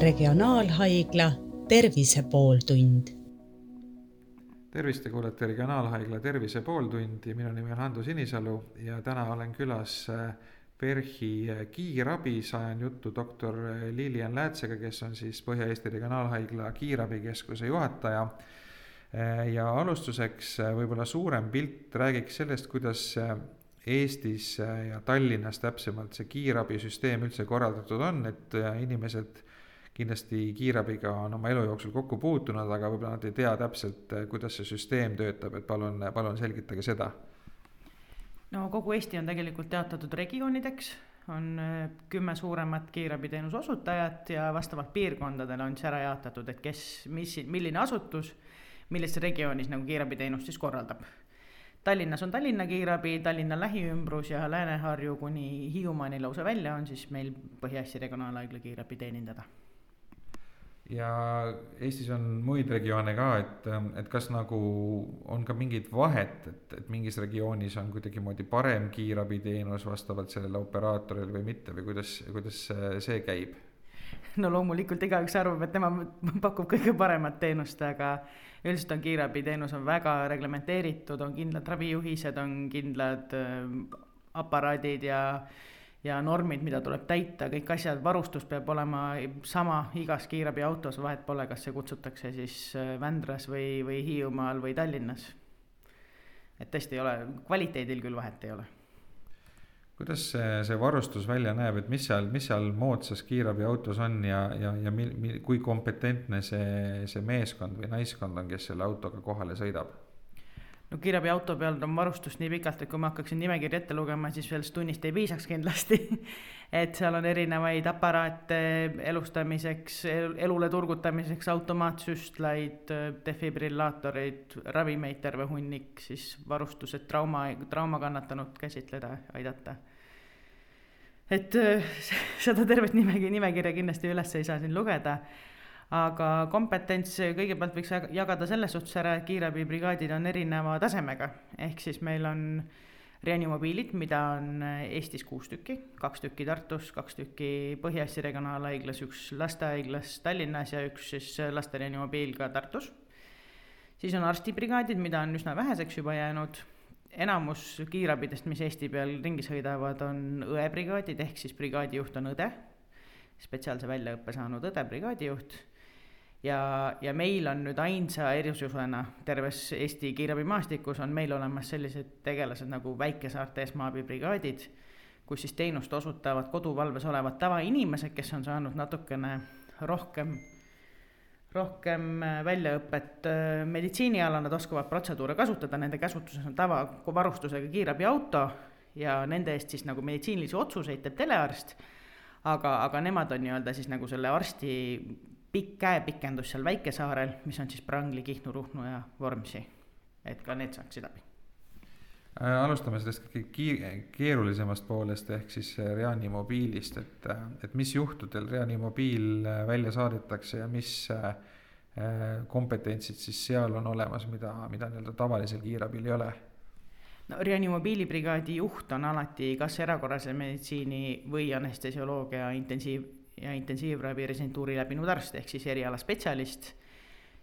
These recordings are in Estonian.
Regionaalhaigla Tervise pooltund. tervist, te kuulate Regionaalhaigla Tervise pooltundi, minu nimi on Hando Sinisalu ja täna olen külas äh, PERHi äh, kiirabis, ajan juttu doktor äh, Lilian Läätsega, kes on siis Põhja-Eesti Regionaalhaigla kiirabikeskuse juhataja. ja alustuseks võib-olla suurem pilt, räägiks sellest, kuidas Eestis ja Tallinnas täpsemalt see kiirabisüsteem üldse korraldatud on, et inimesed kindlasti kiirabiga on oma elu jooksul kokku puutunud, aga võib-olla nad ei tea täpselt, kuidas see süsteem töötab, et palun, palun selgitage seda. no kogu Eesti on tegelikult jaotatud regioonideks, on äh, kümme suuremat kiirabiteenuse osutajat ja vastavalt piirkondadele on siis ära jaotatud, et kes, mis, milline asutus millises regioonis nagu kiirabiteenust siis korraldab. Tallinnas on Tallinna kiirabi, Tallinna lähiümbrus ja Lääne-Harju kuni Hiiumaani lausa välja on siis meil Põhja-Eesti Regionaalhaigla kiirabi teenindada ja Eestis on muid regioone ka, et, et kas nagu on ka mingit vahet, et, et mingis regioonis on kuidagimoodi parem kiirabiteenus vastavalt sellele operaatorile või mitte või kuidas, kuidas see käib? no loomulikult igaüks arvab, et tema pakub kõige paremat teenust, aga üldiselt on kiirabiteenus on väga reglementeeritud, on kindlad ravijuhised, on kindlad äh, aparaadid ja ja normid, mida tuleb täita, kõik asjad, varustus peab olema sama igas kiirabiautos, vahet pole, kas see kutsutakse siis äh, Vändras või, või Hiiumaal või Tallinnas. et tõesti ei ole, kvaliteedil küll vahet ei ole. kuidas see, see varustus välja näeb, et mis seal, mis seal moodsas kiirabiautos on ja, ja, ja mil, mil, kui kompetentne see, see meeskond või naiskond on, kes selle autoga kohale sõidab? No kiirabiauto peal on varustust nii pikalt, et kui ma hakkaksin nimekirja ette lugema, siis sellest tunnist ei piisaks kindlasti et seal on erinevaid aparaate elustamiseks, elule turgutamiseks, automaatsüstlaid, defibrillaatoreid, ravimeid terve hunnik, siis varustused trauma, trauma kannatanut käsitleda, aidata. et seda tervet nimekirja, nimekirja kindlasti üles ei saa siin lugeda aga kompetents kõigepealt võiks jagada selles suhtes ära, et kiirabibrigaadid on erineva tasemega, ehk siis meil on reanimobiilid, mida on Eestis kuus tükki, kaks tükki Tartus, kaks tükki Põhja-Eesti Regionaalhaiglas, üks lastehaiglas Tallinnas ja üks siis laste reanimobiil ka Tartus. siis on arstibrigaadid, mida on üsna väheseks juba jäänud, enamus kiirabidest, mis Eesti peal ringi sõidavad, on õebrigaadid, ehk siis brigaadijuht on õde, spetsiaalse väljaõppe saanud õde, brigaadijuht ja, ja meil on nüüd ainsa erisusena terves Eesti kiirabimaastikus on meil olemas sellised tegelased nagu väikesaarte esmaabibrigaadid, kus siis teenust osutavad koduvalves olevad tavainimesed, kes on saanud natukene rohkem, rohkem äh, väljaõpet. Äh, meditsiinialal, nad oskavad protseduure kasutada, nende käsutuses on tavavarustusega kiirabiauto ja nende eest siis nagu meditsiinilisi otsuseid teeb telearst, aga, aga nemad on nii-öelda siis nagu selle arsti pikk käepikendus seal väikesaarel, mis on siis Prangli, Kihnu, Ruhnu ja Vormsi, et ka need saaksid abi äh, alustame sellest keerulisemast poolest ehk siis äh, Reanimobiilist, et, äh, et mis juhtudel Reanimobiil välja saadetakse ja mis kompetentsid siis seal on olemas, mida, mida nii-öelda tavalisel kiirabil ei ole? no Reanimobiili juht on alati kas erakorralise meditsiini või anestesioloogia intensiiv, ja intensiivravi residentuuri läbinud arst ehk siis erialaspetsialist.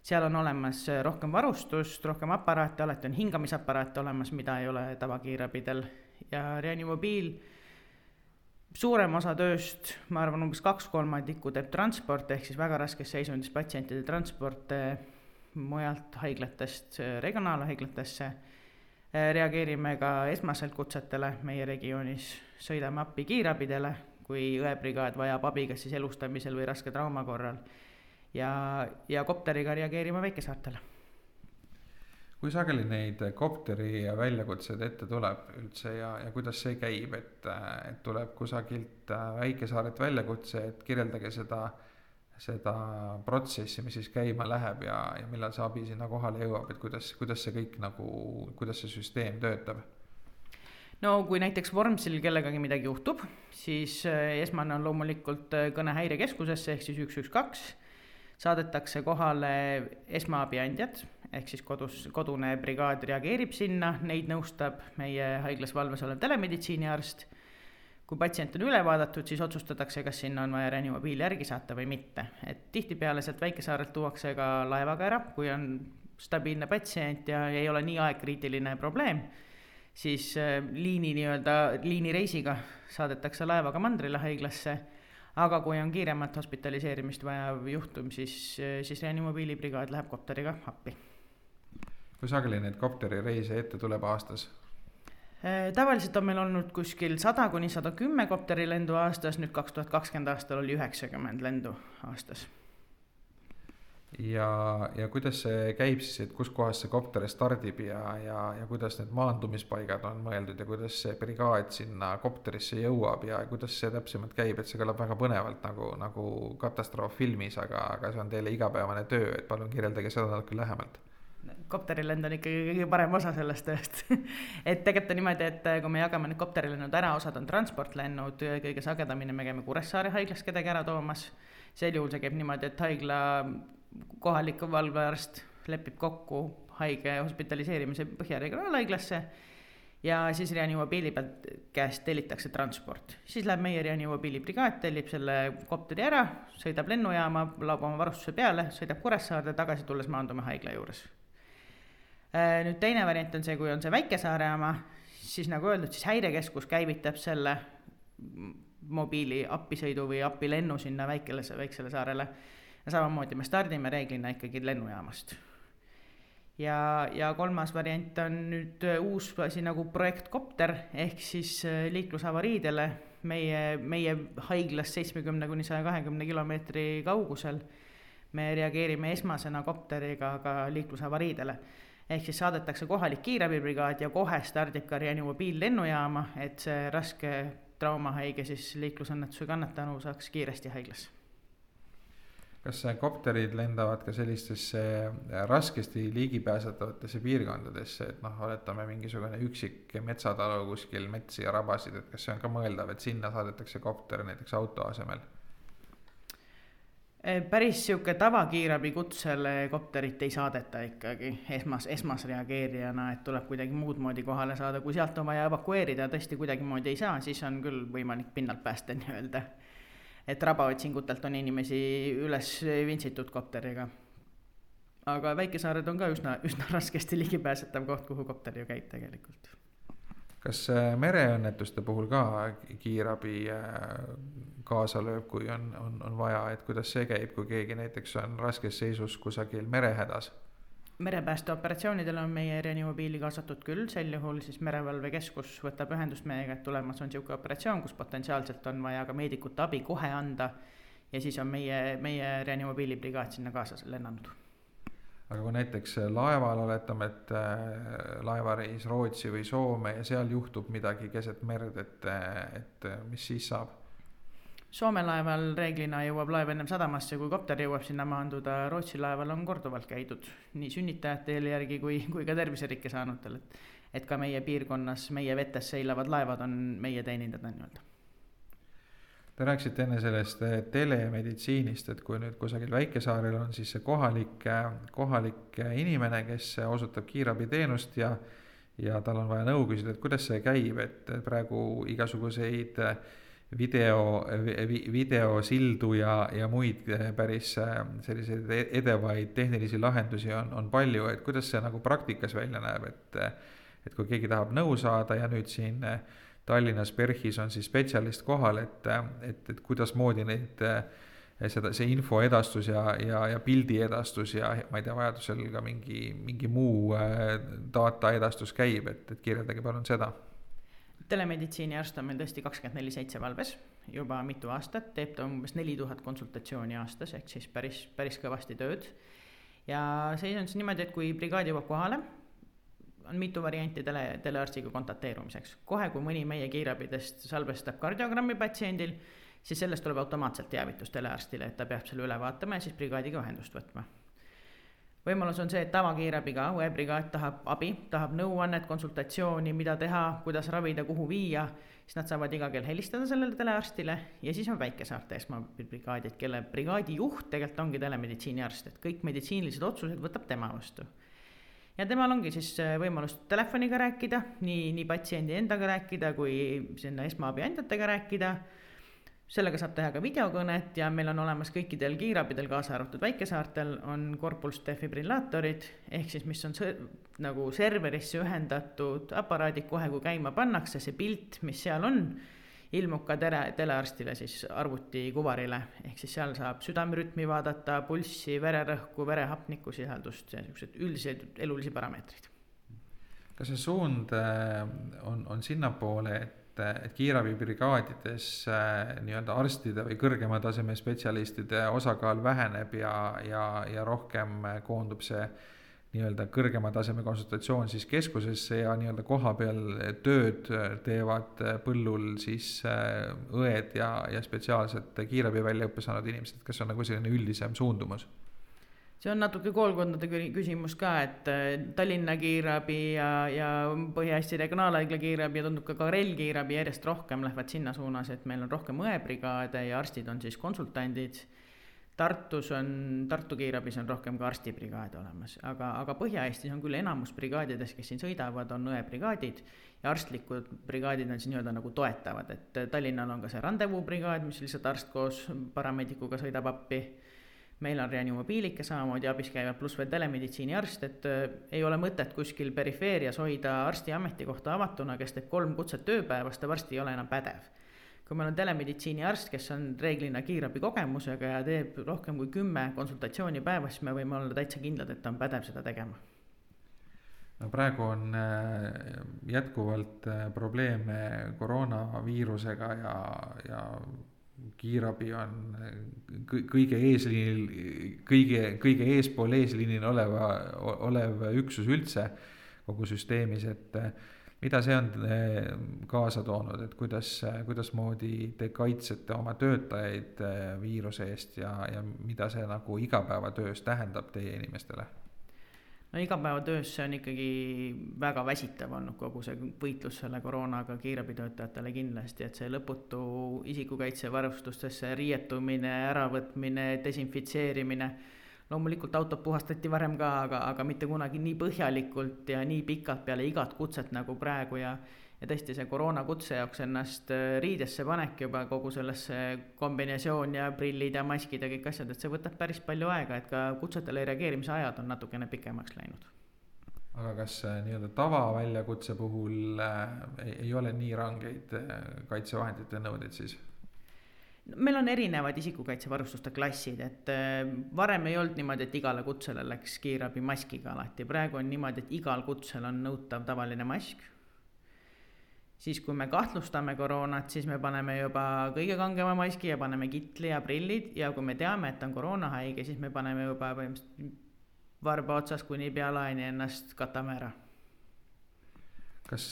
seal on olemas rohkem varustust, rohkem aparaate, alati on hingamisaparaate olemas, mida ei ole tavakiirabidel ja Reanimobiil suurem osa tööst, ma arvan, umbes kaks kolmandikku teeb transport ehk siis väga raskes seisundis patsientide transport mujalt haiglatest regionaalhaiglatesse. reageerime ka esmaselt kutsetele meie regioonis, sõidame appi kiirabidele kui õebrigaad vajab abi kas siis elustamisel või raske trauma korral. ja, ja kopteriga reageerima väikesaartele. kui sageli neid kopteri väljakutseid ette tuleb üldse ja, ja kuidas see käib, et, et tuleb kusagilt väikesaarelt väljakutse, et kirjeldage seda, seda protsessi, mis siis käima läheb ja, ja millal see abi sinna kohale jõuab, et kuidas, kuidas see kõik nagu, kuidas see süsteem töötab no kui näiteks Vormsil kellegagi midagi juhtub, siis äh, esmane on loomulikult äh, kõne häirekeskusesse ehk siis üks, üks, kaks. saadetakse kohale esmaabi andjad ehk siis kodus, kodune brigaad reageerib sinna, neid nõustab meie haiglas valves olev telemeditsiiniarst. kui patsient on üle vaadatud, siis otsustatakse, kas sinna on vaja reanimobiil järgi saata või mitte. et tihtipeale sealt Väikesaarelt tuuakse ka laevaga ära, kui on stabiilne patsient ja ei ole nii aegkriitiline probleem, siis äh, liini nii-öelda, liinireisiga saadetakse laevaga Mandrile haiglasse, aga kui on kiiremat hospitaliseerimist vajav juhtum, siis, äh, siis reanimobiilibrigaad läheb kopteriga appi. kui sageli neid kopterireise ette tuleb aastas? Äh, tavaliselt on meil olnud kuskil sada kuni sada kümme kopterilendu aastas, nüüd kaks tuhat kakskümmend aastal oli üheksakümmend lendu aastas ja, ja kuidas see käib siis, et kuskohast see kopter stardib ja, ja, ja kuidas need maandumispaigad on mõeldud ja kuidas see brigaad sinna kopterisse jõuab ja kuidas see täpsemalt käib, et see kõlab väga põnevalt nagu, nagu katastrooffilmis, aga, aga see on teile igapäevane töö, et palun kirjeldage seda natuke lähemalt kopterilend on ikkagi kõige parem osa sellest tööst et tegelikult on niimoodi, et kui me jagame need kopterilennud ära, osad on transportlennud, kõige sagedamini me käime Kuressaare haiglas kedagi ära toomas. sel juhul see käib niimoodi, et haigla kohalik valvearst lepib kokku haige hospitaliseerimise Põhja Regionaalhaiglasse ja siis reanimobiili pealt käest tellitakse transport. siis läheb meie reanimobiilibrigaad, tellib selle kopteri ära, sõidab lennujaama, laob oma varustuse peale, sõidab Kuressaarde, tagasi tulles maandume haigla juures. Äh, nüüd teine variant on see, kui on see Väikesaare oma, siis nagu öeldud, siis häirekeskus käivitab selle mobiili appisõidu või appilennu sinna väikele, väiksele saarele ja samamoodi me stardime reeglina ikkagi lennujaamast. ja, ja kolmas variant on nüüd uus asi nagu projekt Kopter ehk siis äh, liiklusavariidele meie, meie haiglast seitsmekümne kuni saja kahekümne kilomeetri kaugusel. me reageerime esmasena kopteriga ka liiklusavariidele ehk siis saadetakse kohalik kiirabibrigaad ja kohe stardib ka reanimobiil lennujaama, et see raske traumahaige siis liiklusõnnetuse kannatanu saaks kiiresti haiglasse kas kopterid lendavad ka sellistesse äh, raskesti ligipääsetavatesse piirkondadesse, et noh, oletame mingisugune üksik metsatalu kuskil metsi ja rabasid, et kas see on ka mõeldav, et sinna saadetakse kopter näiteks auto asemel? Äh, päris sihuke tavakiirabi kutsele kopterit ei saadeta ikkagi esmas, esmasreageerijana, et tuleb kuidagi muud moodi kohale saada, kui sealt on vaja evakueerida, tõesti kuidagimoodi ei saa, siis on küll võimalik pinnalt päästa nii-öelda et rabaotsingutelt on inimesi üles vintsitud kopteriga. aga väikesaared on ka üsna, üsna raskesti ligipääsetav koht, kuhu kopter ju käib tegelikult. kas äh, mereõnnetuste puhul ka kiirabi äh, kaasa lööb, kui on, on, on vaja, et kuidas see käib, kui keegi näiteks on raskes seisus kusagil merehädas? Merepäästeoperatsioonidel on meie reanimobiili kaasatud küll, sel juhul siis Merevalvekeskus võtab ühendust meiega, et tulemas on niisugune operatsioon, kus potentsiaalselt on vaja ka meedikute abi kohe anda ja siis on meie, meie reanimobiilibrigaad sinna kaasa lennanud. aga kui näiteks laeval oletame, et äh, laevareis Rootsi või Soome ja seal juhtub midagi keset merd, et, et mis siis saab? Soome laeval reeglina jõuab laev ennem sadamasse, kui kopter jõuab sinna maanduda, Rootsi laeval on korduvalt käidud nii sünnitajate järgi kui, kui ka terviserikke saanutel, et et ka meie piirkonnas, meie vetes seilavad laevad on meie teenindada nii-öelda. Te rääkisite enne sellest eh, telemeditsiinist, et kui nüüd kusagil väikesaarel on siis see kohalik, eh, kohalik inimene, kes osutab kiirabiteenust ja ja tal on vaja nõu küsida, et kuidas see käib, et praegu igasuguseid äh, video, videosildu ja, ja muid eh, päris eh, selliseid e-, edevaid tehnilisi lahendusi on, on palju, et kuidas see nagu praktikas välja näeb, et et kui keegi tahab nõu saada ja nüüd siin eh, Tallinnas PERHis on siis spetsialist kohal, et, et, et kuidasmoodi neid seda, see info edastus ja, ja, ja pildi edastus ja ma ei tea, vajadusel ka mingi, mingi muu data edastus käib, et, et kirjeldage palun seda telemeditsiiniarst on meil tõesti kakskümmend neli seitse valves juba mitu aastat, teeb ta umbes neli tuhat konsultatsiooni aastas, ehk siis päris, päris kõvasti tööd. ja seis on siis niimoodi, et kui brigaad jõuab kohale, on mitu varianti tele, telearstiga kontakteerumiseks. kohe, kui mõni meie kiirabidest salvestab kardiogrammi patsiendil, siis sellest tuleb automaatselt teavitus telearstile, et ta peab selle üle vaatama ja siis brigaadiga ühendust võtma võimalus on see, et tavakiirabiga õebrigaad tahab abi, tahab nõuannet, konsultatsiooni, mida teha, kuidas ravida, kuhu viia, siis nad saavad iga kell helistada sellele telearstile ja siis on väikesaarte esmabrigaadid, kelle brigaadi juht tegelikult ongi telemeditsiiniarst, et kõik meditsiinilised otsused võtab tema vastu. ja temal ongi siis äh, võimalus telefoniga rääkida, nii, nii patsiendi endaga rääkida kui sinna esmaabi andjatega rääkida. Sellega saab teha ka videokõnet ja meil on olemas kõikidel kiirabidel, kaasa arvatud väikesaartel, on korpus defibrillaatorid ehk siis, mis on nagu serverisse ühendatud aparaadid kohe, kui käima pannakse, see pilt, mis seal on ilmub ka tere, telearstile siis arvutikuvarile, ehk siis seal saab südamerütmi vaadata, pulssi, vererõhku, verehapniku sisaldust ja niisuguseid üldiseid elulisi parameetreid. kas see suund äh, on, on sinnapoole, et, et kiirabibrigaadides äh, nii-öelda arstide või kõrgema taseme spetsialistide osakaal väheneb ja, ja, ja rohkem koondub see nii-öelda kõrgema taseme konsultatsioon siis keskusesse ja nii-öelda kohapeal tööd teevad põllul siis äh, õed ja, ja spetsiaalselt kiirabi väljaõppe saanud inimesed, kas on nagu selline üldisem suundumus? See on natuke koolkondade küsimus ka, et äh, Tallinna kiirabi ja, ja Põhja-Eesti Regionaalhaigla kiirabi ja tundub ka Karel kiirabi järjest rohkem lähevad sinna suunas, et meil on rohkem õebrigaade ja arstid on siis konsultandid Tartus on, Tartu kiirabis on rohkem ka arstibrigaade olemas, aga, aga Põhja-Eestis on küll enamus brigaadidest, kes siin sõidavad, on õebrigaadid ja arstlikud brigaadid on siis nii-öelda nagu toetavad, et Tallinnal on ka see randevuubrigaad, mis lihtsalt arst koos paramedikuga sõidab appi. Meil on reanimobiilike samamoodi abis käivad, pluss veel telemeditsiiniarst, et äh, ei ole mõtet kuskil perifeerias hoida arsti ametikohta avatuna, kes teeb kolm kutset ööpäevas, ta varsti ei ole enam pädev kui meil on telemeditsiiniarst, kes on reeglina kiirabi kogemusega ja teeb rohkem kui kümme konsultatsiooni päevas, siis me võime olla täitsa kindlad, et ta on pädev seda tegema. no praegu on äh, jätkuvalt äh, probleeme koroonaviirusega ja, ja kiirabi on kõige eesliinil, kõige, kõige eespool eesliinil oleva, olev üksus üldse kogu süsteemis, et mida see on eh, kaasa toonud, et kuidas, kuidasmoodi te kaitsete oma töötajaid eh, viiruse eest ja, ja mida see nagu igapäevatöös tähendab teie inimestele? No igapäevatöös see on ikkagi väga väsitav olnud, kogu see võitlus selle koroonaga kiirabitöötajatele kindlasti, et see lõputu isikukaitsevarustustesse riietumine, äravõtmine, desinfitseerimine. Loomulikult autot puhastati varem ka, aga, aga mitte kunagi nii põhjalikult ja nii pikalt peale igat kutset nagu praegu ja ja tõesti, see koroonakutse jaoks ennast äh, riidesse panek juba kogu sellesse kombinesoon ja prillid ja maskid ja kõik asjad, et see võtab päris palju aega, et ka kutsetele reageerimise ajad on natukene pikemaks läinud. aga kas äh, nii-öelda tavaväljakutse puhul äh, ei, ole nii rangeid äh, kaitsevahendite nõudeid siis? meil on erinevad isikukaitsevarustuste klassid, et varem ei olnud niimoodi, et igale kutsele läks kiirabi maskiga alati, praegu on niimoodi, et igal kutsel on nõutav tavaline mask. Siis, kui me kahtlustame koroonat, siis me paneme juba kõige kangema maski ja paneme kitli ja prillid ja kui me teame, et on koroonahaige, siis me paneme juba põhimõtteliselt varba otsas kuni pealaeni ennast katame ära kas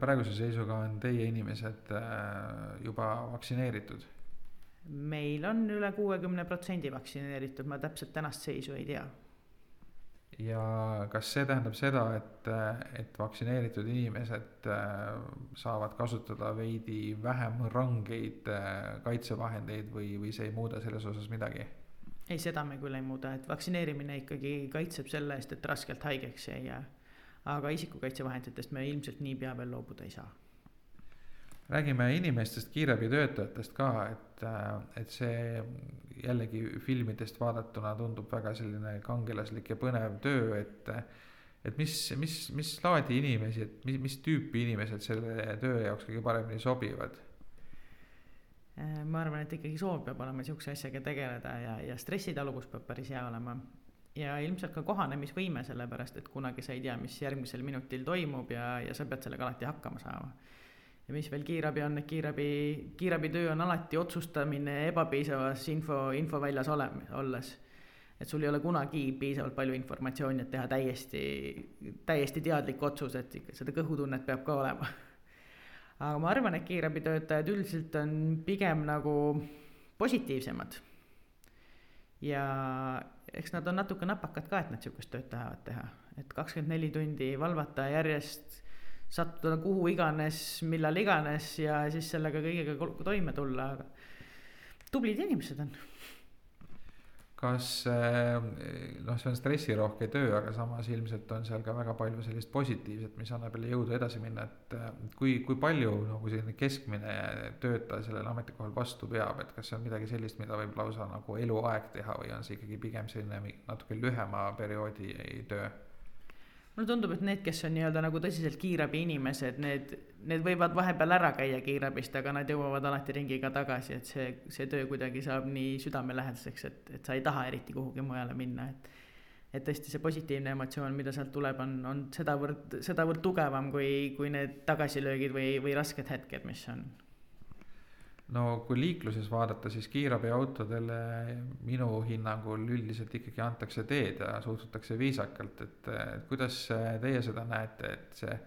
praeguse seisuga on teie inimesed äh, juba vaktsineeritud? meil on üle kuuekümne protsendi vaktsineeritud, ma täpselt tänast seisu ei tea. Ja kas see tähendab seda, et, et vaktsineeritud inimesed äh, saavad kasutada veidi vähem rangeid äh, kaitsevahendeid või, või see ei muuda selles osas midagi? ei, seda me küll ei muuda, et vaktsineerimine ikkagi kaitseb selle eest, et raskelt haigeks ei jää. aga isikukaitsevahenditest me ilmselt niipea veel loobuda ei saa räägime inimestest, kiirabitöötajatest ka, et, et see jällegi filmidest vaadatuna tundub väga selline kangelaslik ja põnev töö, et et mis, mis, mis laadi inimesi, et mis, mis tüüpi inimesed selle töö jaoks kõige paremini sobivad? ma arvan, et ikkagi soov peab olema sihukese asjaga tegeleda ja, ja stressitaluvus peab päris hea olema. ja ilmselt ka kohanemisvõime, sellepärast et kunagi sa ei tea, mis järgmisel minutil toimub ja, ja sa pead sellega alati hakkama saama ja mis veel kiirabi on, et kiirabi, kiirabitöö on alati otsustamine ebapiisavas info, infoväljas ole-, olles. et sul ei ole kunagi piisavalt palju informatsiooni, et teha täiesti, täiesti teadlik otsus, et seda kõhutunnet peab ka olema. aga ma arvan, et kiirabitöötajad üldiselt on pigem nagu positiivsemad. ja eks nad on natuke napakad ka, et nad sihukest tööd tahavad teha, et kakskümmend neli tundi valvata järjest sattuda kuhu iganes, millal iganes ja siis sellega kõigega toime tulla, aga tublid inimesed on. kas eh, noh, see on stressirohke töö, aga samas ilmselt on seal ka väga palju sellist positiivset, mis annab jälle jõudu edasi minna, et eh, kui, kui palju nagu selline keskmine töötaja sellel ametikohal vastu peab, et kas see on midagi sellist, mida võib lausa nagu eluaeg teha või on see ikkagi pigem selline natuke lühema perioodi töö? Mulle tundub, et need, kes on nii-öelda nagu tõsiselt kiirabi inimesed, need, need võivad vahepeal ära käia kiirabist, aga nad jõuavad alati ringiga tagasi, et see, see töö kuidagi saab nii südamelähedaseks, et, et sa ei taha eriti kuhugi mujale minna, et et tõesti see positiivne emotsioon, mida sealt tuleb, on, on sedavõrd, sedavõrd tugevam kui, kui need tagasilöögid või, või rasked hetked, mis on no kui liikluses vaadata, siis kiirabiautodele minu hinnangul üldiselt ikkagi antakse teed ja suhtutakse viisakalt, et kuidas teie seda näete, et see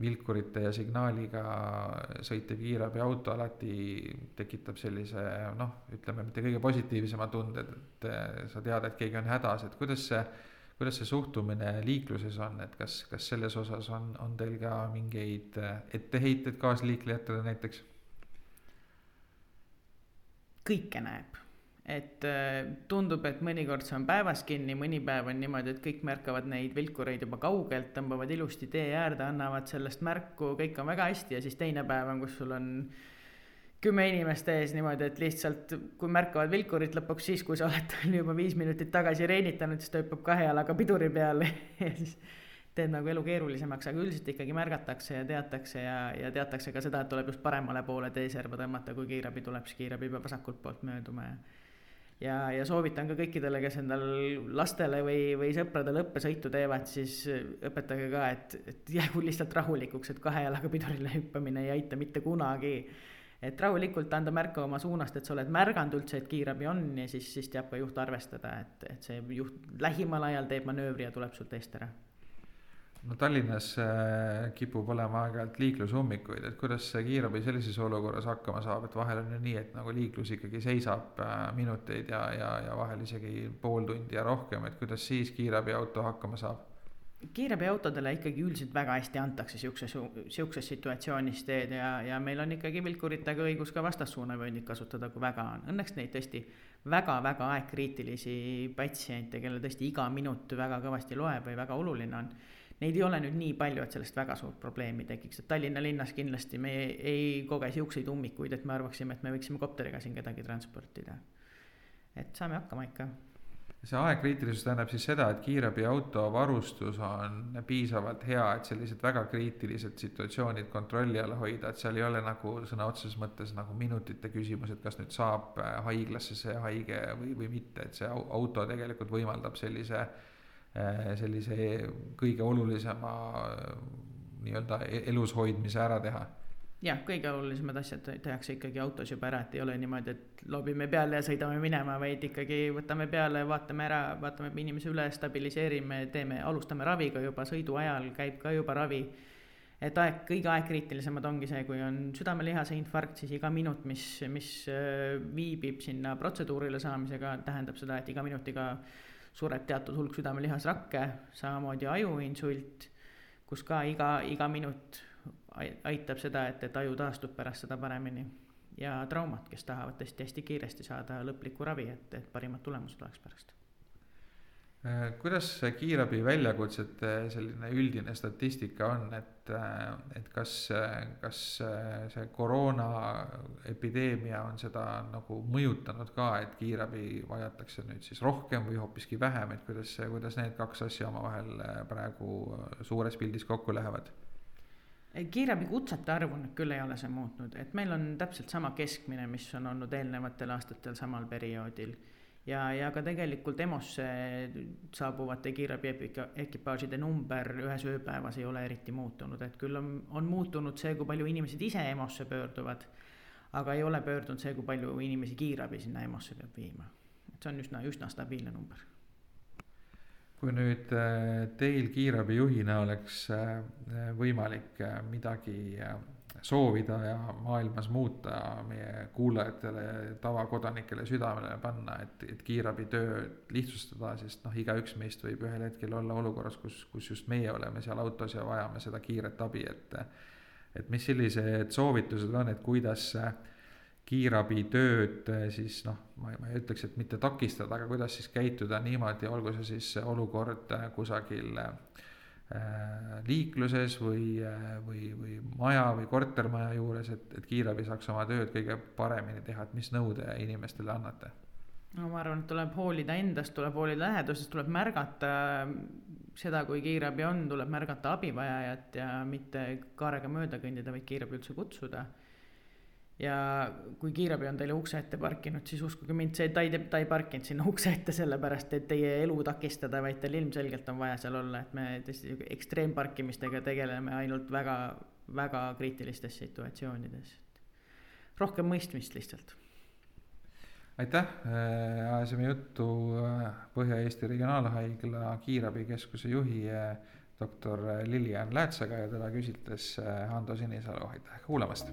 vilkurite ja signaaliga sõitev kiirabiauto alati tekitab sellise noh, ütleme mitte kõige positiivsema tunde, et sa tead, et keegi on hädas, et kuidas see kuidas see suhtumine liikluses on, et kas, kas selles osas on, on teil ka mingeid etteheiteid kaasliiklejatele näiteks? Kõike näeb. et äh, tundub, et mõnikord see on päevas kinni, mõni päev on niimoodi, et kõik märkavad neid vilkureid juba kaugelt, tõmbavad ilusti tee äärde, annavad sellest märku, kõik on väga hästi ja siis teine päev on, kus sul on kümme inimest ees niimoodi, et lihtsalt kui märkavad vilkurit lõpuks siis, kui sa oled juba viis minutit tagasi reenitanud, siis ta hüppab kahe jalaga piduri peale ja siis teeb nagu elu keerulisemaks, aga üldiselt ikkagi märgatakse ja teatakse ja, ja teatakse ka seda, et tuleb just paremale poole teeserva tõmmata, kui kiirabi tuleb, siis kiirabi peab vasakult poolt mööduma ja ja, ja soovitan ka kõikidele, kes endal lastele või, või sõpradele õppesõitu teevad, siis õpetage ka, et, et jäägu lihtsalt rahulikuks, et kahe jalaga pidurile hüppamine ei aita mitte kunagi. et rahulikult anda märku oma suunast, et sa oled märganud üldse, et kiirabi on ja siis, siis teab ka juht arvestada, et, et see juht lähimal ajal teeb manöövri ja tuleb sult eest ära no Tallinnas äh, kipub olema aeg-ajalt liiklusummikuid, et kuidas see kiirabi sellises olukorras hakkama saab, et vahel on ju nii, et nagu liiklus ikkagi seisab äh, minuteid ja, ja, ja vahel isegi pool tundi ja rohkem, et kuidas siis kiirabiauto hakkama saab? kiirabiautodele ikkagi üldiselt väga hästi antakse siukses, siukses situatsioonis teed ja, ja meil on ikkagi vilkuritega õigus ka vastassuunavööndit kasutada, kui väga on. Õnneks neid tõesti väga-väga aegkriitilisi patsiente, kellel tõesti iga minut väga kõvasti loeb või väga oluline on neid ei ole nüüd nii palju, et sellest väga suurt probleemi tekiks, et Tallinna linnas kindlasti me ei, ei koge siukseid ummikuid, et me arvaksime, et me võiksime kopteriga siin kedagi transportida. et saame hakkama ikka. See aegkriitilisus tähendab siis seda, et kiirabiauto varustus on piisavalt hea, et sellised väga kriitilised situatsioonid kontrolli all hoida, et seal ei ole nagu sõna otseses mõttes nagu minutite küsimus, et kas nüüd saab haiglasse see haige või, või mitte, et see auto tegelikult võimaldab sellise äh, sellise kõige olulisema äh, nii-öelda e-, elus hoidmise ära teha jah, kõige olulisemad asjad tehakse ikkagi autos juba ära, et ei ole niimoodi, et loobime peale ja sõidame minema, vaid ikkagi võtame peale, vaatame ära, vaatame inimese üle, stabiliseerime, teeme, alustame raviga juba sõidu ajal, käib ka juba ravi. et aeg, kõige aegkriitilisemad ongi see, kui on südamelihase infarkt, siis iga minut, mis, mis äh, viibib sinna protseduurile saamisega, tähendab seda, et iga minutiga sureb teatud hulk südamelihasrakke, samamoodi ajuinsult, kus ka iga, iga minut aitab seda, et, et aju taastub pärast seda paremini. ja traumad, kes tahavad tõesti hästi kiiresti saada lõplikku ravi, et, et parimad tulemused oleks pärast kuidas see kiirabi väljakutsete selline üldine statistika on, et, äh, et kas, kas see koroona epideemia on seda nagu mõjutanud ka, et kiirabi vajatakse nüüd siis rohkem või hoopiski vähem, et kuidas, kuidas need kaks asja omavahel äh, praegu suures pildis kokku lähevad? kiirabi kutsete arvu nüüd küll ei ole see muutnud, et meil on täpselt sama keskmine, mis on olnud eelnevatel aastatel samal perioodil ja, ja ka tegelikult EMO-sse saabuvate kiirabiekipaažide number ühes ööpäevas ei ole eriti muutunud, et küll on, on muutunud see, kui palju inimesed ise EMO-sse pöörduvad, aga ei ole pöördunud see, kui palju inimesi kiirabi sinna EMO-sse peab viima. et see on üsna, üsna stabiilne number kui nüüd äh, teil kiirabijuhina oleks äh, võimalik äh, midagi soovida ja maailmas muuta meie kuulajatele, tavakodanikele südamele panna, et, et kiirabitööd lihtsustada, sest noh, igaüks meist võib ühel hetkel olla olukorras, kus, kus just meie oleme seal autos ja vajame seda kiiret abi, et et mis sellised soovitused on, et kuidas kiirabitööd siis noh, ma, ma ei ütleks, et mitte takistada, aga kuidas siis käituda niimoodi, olgu see siis olukord kusagil äh, liikluses või, või, või maja või kortermaja juures, et, et kiirabi saaks oma tööd kõige paremini teha, et mis nõu te inimestele annate? no ma arvan, et tuleb hoolida endast, tuleb hoolida lähedusest, tuleb märgata seda, kui kiirabi on, tuleb märgata abivajajat ja mitte kaarega mööda kõndida, vaid kiirabi üldse kutsuda. Ja kui kiirabi on teile ukse ette parkinud, siis uskuge mind, see, ta ei, ta ei parkinud sinna ukse ette sellepärast, et teie elu takistada, vaid teil ilmselgelt on vaja seal olla, et me tõesti ekstreemparkimistega tegeleme ainult väga, väga kriitilistes situatsioonides. rohkem mõistmist lihtsalt aitäh, äh, ajasime juttu äh, Põhja-Eesti Regionaalhaigla kiirabikeskuse juhi äh, doktor Lilian Läätsaga ja teda küsitles Hando Sinisalu, aitäh kuulamast.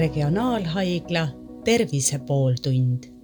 regionaalhaigla Tervise pooltund